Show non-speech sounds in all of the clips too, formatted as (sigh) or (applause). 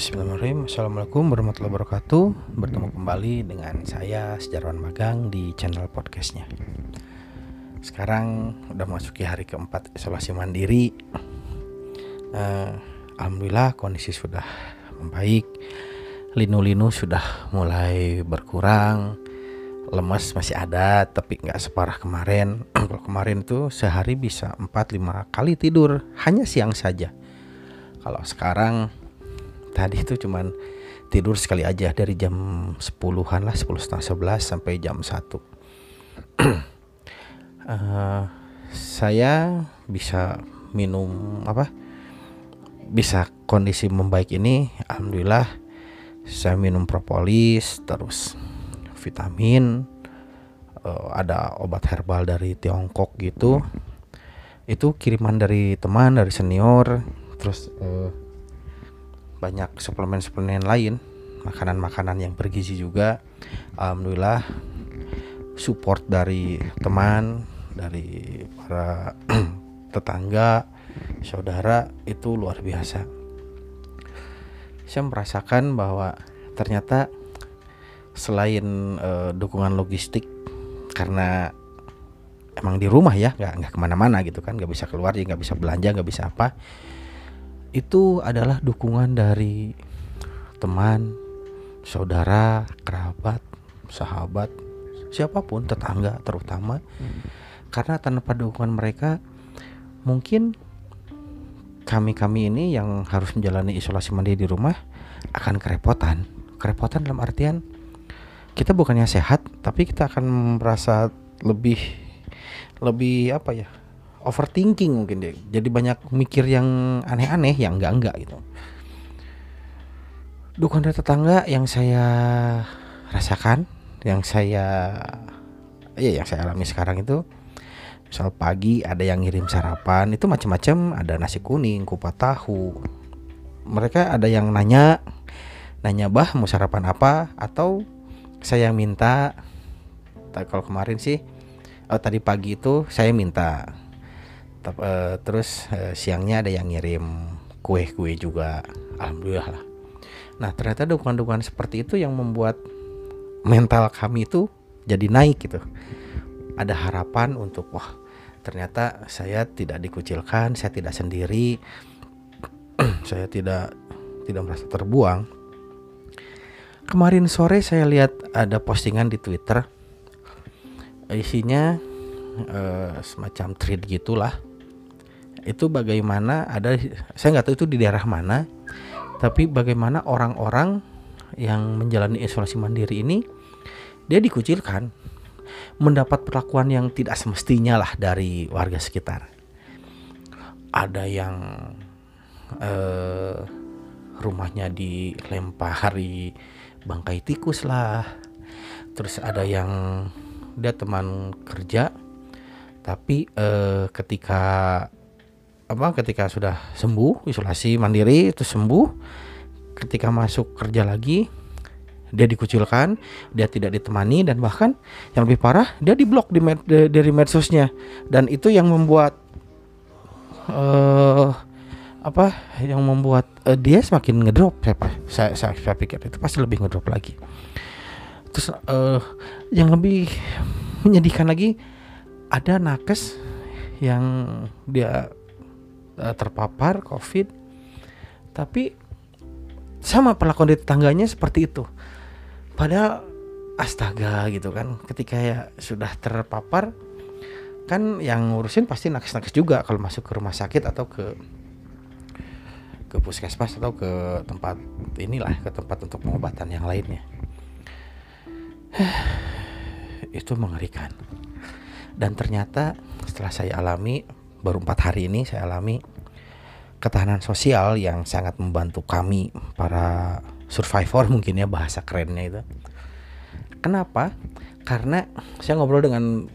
Bismillahirrahmanirrahim. Assalamualaikum warahmatullahi wabarakatuh. Bertemu kembali dengan saya Sejarawan Magang di channel podcastnya. Sekarang udah masuki hari keempat isolasi mandiri. Uh, Alhamdulillah kondisi sudah membaik. Linu-linu sudah mulai berkurang. Lemes masih ada tapi nggak separah kemarin. (clears throat) Kalau kemarin tuh sehari bisa 4-5 kali tidur. Hanya siang saja. Kalau sekarang tadi itu cuman tidur sekali aja dari jam 10-an lah 10 setengah 11 sampai jam 1 uh, (clears throat) eh, saya bisa minum apa? Bisa kondisi membaik ini alhamdulillah saya minum propolis terus vitamin uh, ada obat herbal dari Tiongkok gitu. Itu kiriman dari teman dari senior terus uh, banyak suplemen-suplemen lain makanan-makanan yang bergizi juga. Alhamdulillah support dari teman dari para (clears throat) tetangga saudara itu luar biasa. Saya merasakan bahwa ternyata selain uh, dukungan logistik karena emang di rumah ya nggak nggak ke mana-mana gitu kan nggak bisa keluar ya nggak bisa belanja nggak bisa apa itu adalah dukungan dari teman, saudara, kerabat, sahabat, siapa pun, tetangga terutama. Hmm. Karena tanpa dukungan mereka mungkin kami-kami ini yang harus menjalani isolasi mandiri di rumah akan kerepotan. Kerepotan dalam artian kita bukannya sehat, tapi kita akan merasa lebih lebih apa ya? Overthinking mungkin deh jadi banyak mikir yang aneh-aneh yang enggak-enggak gitu. Dukungan dari tetangga yang saya rasakan yang saya ya yang saya alami sekarang itu misal pagi ada yang ngirim sarapan itu macam-macam ada nasi kuning kupat tahu. Mereka ada yang nanya nanya bah mau sarapan apa? Atau saya minta kalau kemarin sih oh, tadi pagi itu saya minta uh, terus uh, siangnya ada yang ngirim kue-kue juga. Alhamdulillah lah. Nah ternyata dukungan-dukungan seperti itu yang membuat mental kami itu jadi naik gitu. Ada harapan untuk wah ternyata saya tidak dikucilkan saya tidak sendiri (clears throat) saya tidak tidak merasa terbuang. Kemarin sore saya lihat ada postingan di Twitter isinya uh, semacam thread gitulah itu bagaimana ada saya nggak tahu itu di daerah mana tapi bagaimana orang-orang yang menjalani isolasi mandiri ini dia dikucilkan mendapat perlakuan yang tidak semestinya lah dari warga sekitar. Ada yang eh, rumahnya dilempari bangkai tikus lah terus ada yang dia teman kerja tapi eh, ketika apa ketika sudah sembuh isolasi mandiri itu sembuh ketika masuk kerja lagi dia dikucilkan dia tidak ditemani dan bahkan yang lebih parah dia diblok di med, dari medsosnya. Dan itu yang membuat uh, apa yang membuat uh, dia semakin ngedrop saya, saya saya pikir itu pasti lebih ngedrop lagi. Terus uh, yang lebih menyedihkan lagi ada nakes yang dia terpapar COVID, tapi sama perlakuan di tetangganya seperti itu. Padahal astaga gitu kan, ketika ya sudah terpapar, kan yang ngurusin pasti nakes-nakes juga. Kalau masuk ke rumah sakit atau ke ke puskesmas atau ke tempat inilah ke tempat untuk pengobatan yang lainnya. (sighs) Itu mengerikan. Dan ternyata setelah saya alami baru empat hari ini saya alami ketahanan sosial yang sangat membantu kami para survivor (laughs) mungkin ya bahasa kerennya itu. Kenapa? Karena saya ngobrol dengan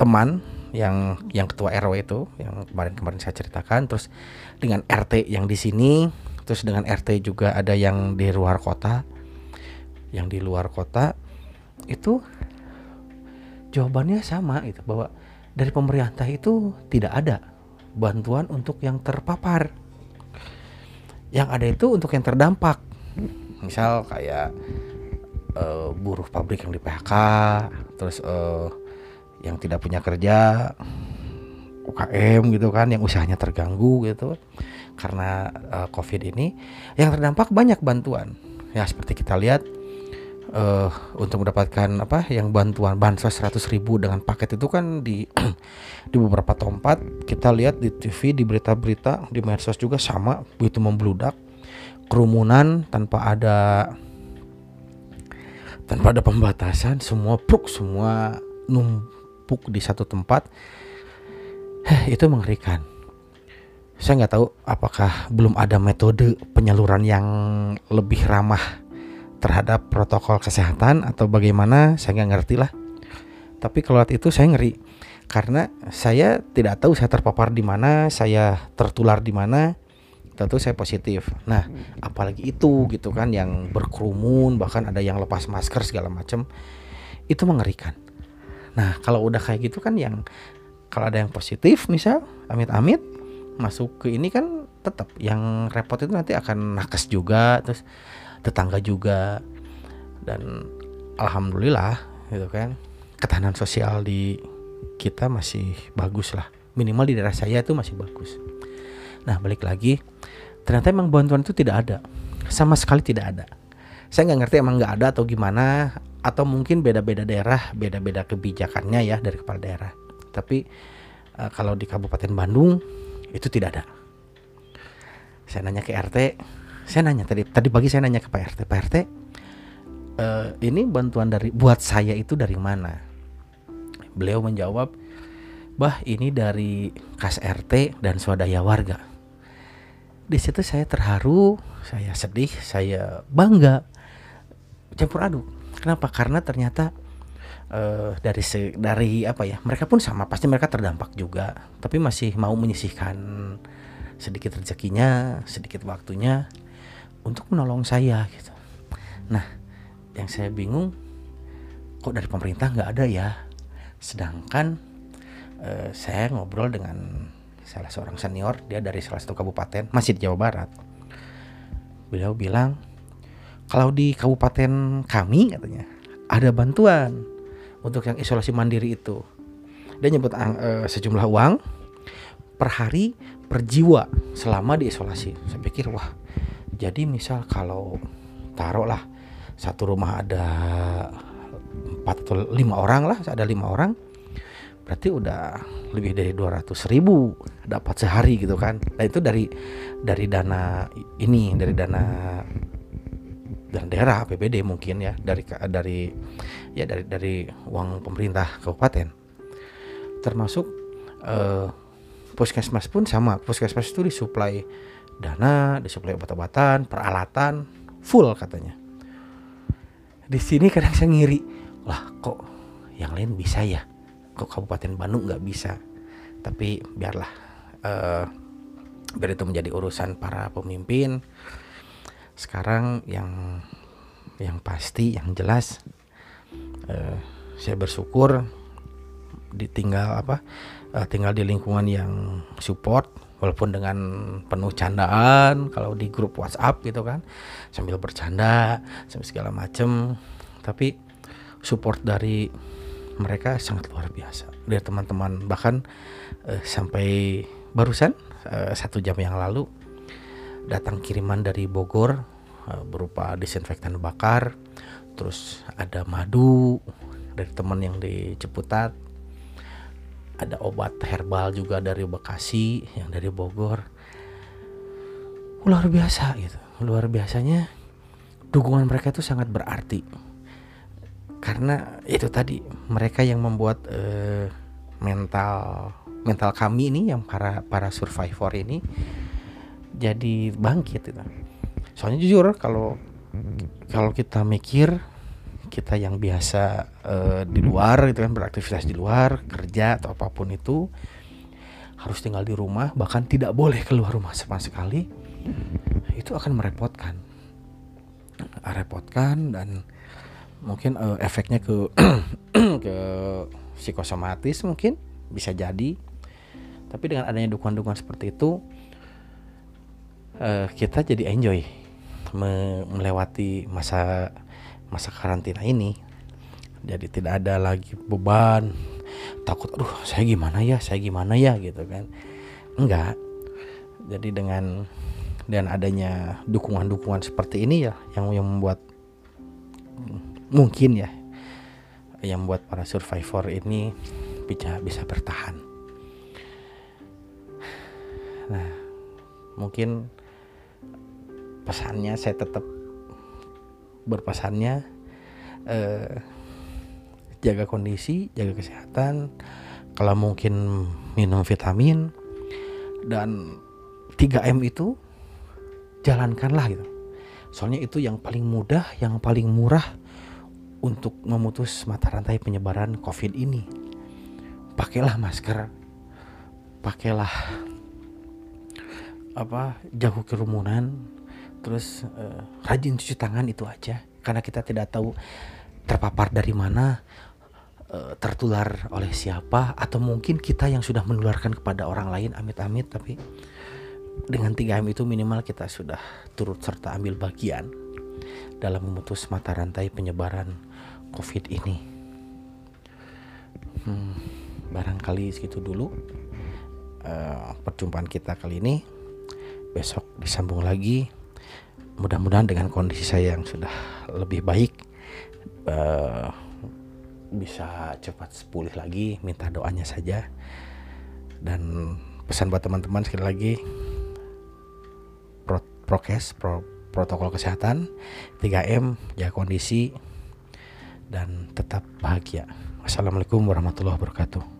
teman yang yang ketua RW itu yang kemarin-kemarin saya ceritakan terus dengan RT yang di sini terus dengan RT juga ada yang di luar kota yang di luar kota itu jawabannya sama itu bahwa dari pemerintah itu tidak ada bantuan untuk yang terpapar. Yang ada itu untuk yang terdampak. misal kayak uh, buruh pabrik yang di PHK terus uh, yang tidak punya kerja UKM gitu kan yang usahanya terganggu gitu karena uh, COVID ini yang terdampak banyak bantuan ya seperti kita lihat uh, untuk mendapatkan apa yang bantuan bansos 100 ribu dengan paket itu kan di (clears throat) di beberapa tempat. Kita lihat di TV di berita-berita di medsos juga sama begitu membludak kerumunan tanpa ada tanpa ada pembatasan semua pruk semua numpuk di satu tempat. Heh, (sighs) itu mengerikan. Saya nggak tahu apakah belum ada metode penyaluran yang lebih ramah terhadap protokol kesehatan atau bagaimana saya nggak ngerti lah tapi kalau itu saya ngeri karena saya tidak tahu saya terpapar di mana saya tertular di mana tentu saya positif. Nah, apalagi itu gitu kan yang berkerumun bahkan ada yang lepas masker segala macam itu mengerikan. Nah, kalau udah kayak gitu kan yang kalau ada yang positif misal amit-amit masuk ke ini kan tetap yang repot itu nanti akan nakes juga terus tetangga juga. Dan alhamdulillah gitu kan ketahanan sosial di kita masih bagus lah. Minimal di daerah saya itu masih bagus. Nah balik lagi ternyata emang bantuan itu tidak ada. Sama sekali tidak ada. Saya nggak ngerti emang nggak ada atau gimana atau mungkin beda-beda daerah beda-beda kebijakannya ya dari kepala daerah. Tapi uh, kalau di Kabupaten Bandung itu tidak ada. Saya nanya ke RT saya nanya tadi tadi pagi saya nanya ke Pak RT Pak RT uh, ini bantuan dari buat saya itu dari mana beliau menjawab bah ini dari kas RT dan swadaya warga di situ saya terharu, saya sedih, saya bangga, campur aduk. Kenapa? Karena ternyata uh, dari dari apa ya? Mereka pun sama, pasti mereka terdampak juga, tapi masih mau menyisihkan sedikit rezekinya, sedikit waktunya untuk menolong saya gitu. Nah, yang saya bingung kok dari pemerintah nggak ada ya, sedangkan uh, saya ngobrol dengan salah seorang senior dia dari salah satu kabupaten masih di Jawa Barat. Beliau bilang kalau di kabupaten kami katanya ada bantuan untuk yang isolasi mandiri itu. Dia nyebut uh, sejumlah uang per hari per jiwa selama di isolasi saya pikir wah jadi misal kalau taruh lah satu rumah ada empat atau lima orang lah ada lima orang berarti udah lebih dari 200 ribu dapat sehari gitu kan. Nah itu dari dari dana ini dari dana dan daerah APBD mungkin ya dari dari ya dari dari uang pemerintah kabupaten. Termasuk eh, puskesmas pun sama puskesmas itu disuplai dana disuplai obat-obatan peralatan full katanya. Di sini kadang saya ngiri lah kok yang lain bisa ya? Kok Kabupaten Bandung nggak bisa? Tapi biarlah uh, biar itu menjadi urusan para pemimpin. Sekarang yang yang pasti yang jelas uh, saya bersyukur ditinggal apa uh, tinggal di lingkungan yang support walaupun dengan penuh candaan kalau di grup WhatsApp gitu kan sambil bercanda sambil segala macem. Tapi support dari mereka sangat luar biasa. Dari teman-teman bahkan uh, sampai barusan uh, satu jam yang lalu datang kiriman dari Bogor uh, berupa disinfektan bakar terus ada madu dari teman yang di Ciputat ada obat herbal juga dari Bekasi yang dari Bogor. Luar biasa gitu. Luar biasanya dukungan mereka itu sangat berarti. Karena itu tadi mereka yang membuat uh, mental mental kami ini yang para para survivor ini jadi bangkit itu. Soalnya jujur kalau kalau kita mikir kita yang biasa uh, di luar itu kan beraktivitas di luar kerja atau apa pun itu harus tinggal di rumah bahkan tidak boleh keluar rumah sama sekali itu akan merepotkan. Merepotkan dan mungkin uh, efeknya ke (clears throat) ke psikosomatis mungkin bisa jadi. Tapi dengan adanya dukungan-dukungan seperti itu uh, kita jadi enjoy me- melewati masa masa karantina ini. Jadi tidak ada lagi beban. Takut aduh saya gimana ya? Saya gimana ya? Gitu kan. Enggak. Jadi dengan dan adanya dukungan-dukungan seperti ini ya yang yang membuat mungkin ya yang membuat para survivor ini bisa bisa bertahan. Nah, mungkin pesannya saya tetap berpesannya eh, jaga kondisi, jaga kesehatan, kalau mungkin minum vitamin dan 3M itu jalankanlah gitu. Soalnya itu yang paling mudah, yang paling murah untuk memutus mata rantai penyebaran COVID ini. Pakailah masker, pakailah apa jauh kerumunan, terus uh, rajin cuci tangan itu aja. Karena kita tidak tahu terpapar dari mana, uh, tertular oleh siapa, atau mungkin kita yang sudah menularkan kepada orang lain, amit-amit. Tapi dengan 3M itu minimal kita sudah turut serta ambil bagian dalam memutus mata rantai penyebaran COVID ini. Hmm, barangkali segitu dulu uh, perjumpaan kita kali ini. Besok disambung lagi. Mudah-mudahan dengan kondisi saya yang sudah lebih baik uh, bisa cepat pulih lagi. Minta doanya saja. Dan pesan buat teman-teman sekali lagi pro, prokes pro, protokol kesehatan 3M jaga kondisi dan tetap bahagia. Wassalamualaikum warahmatullahi wabarakatuh.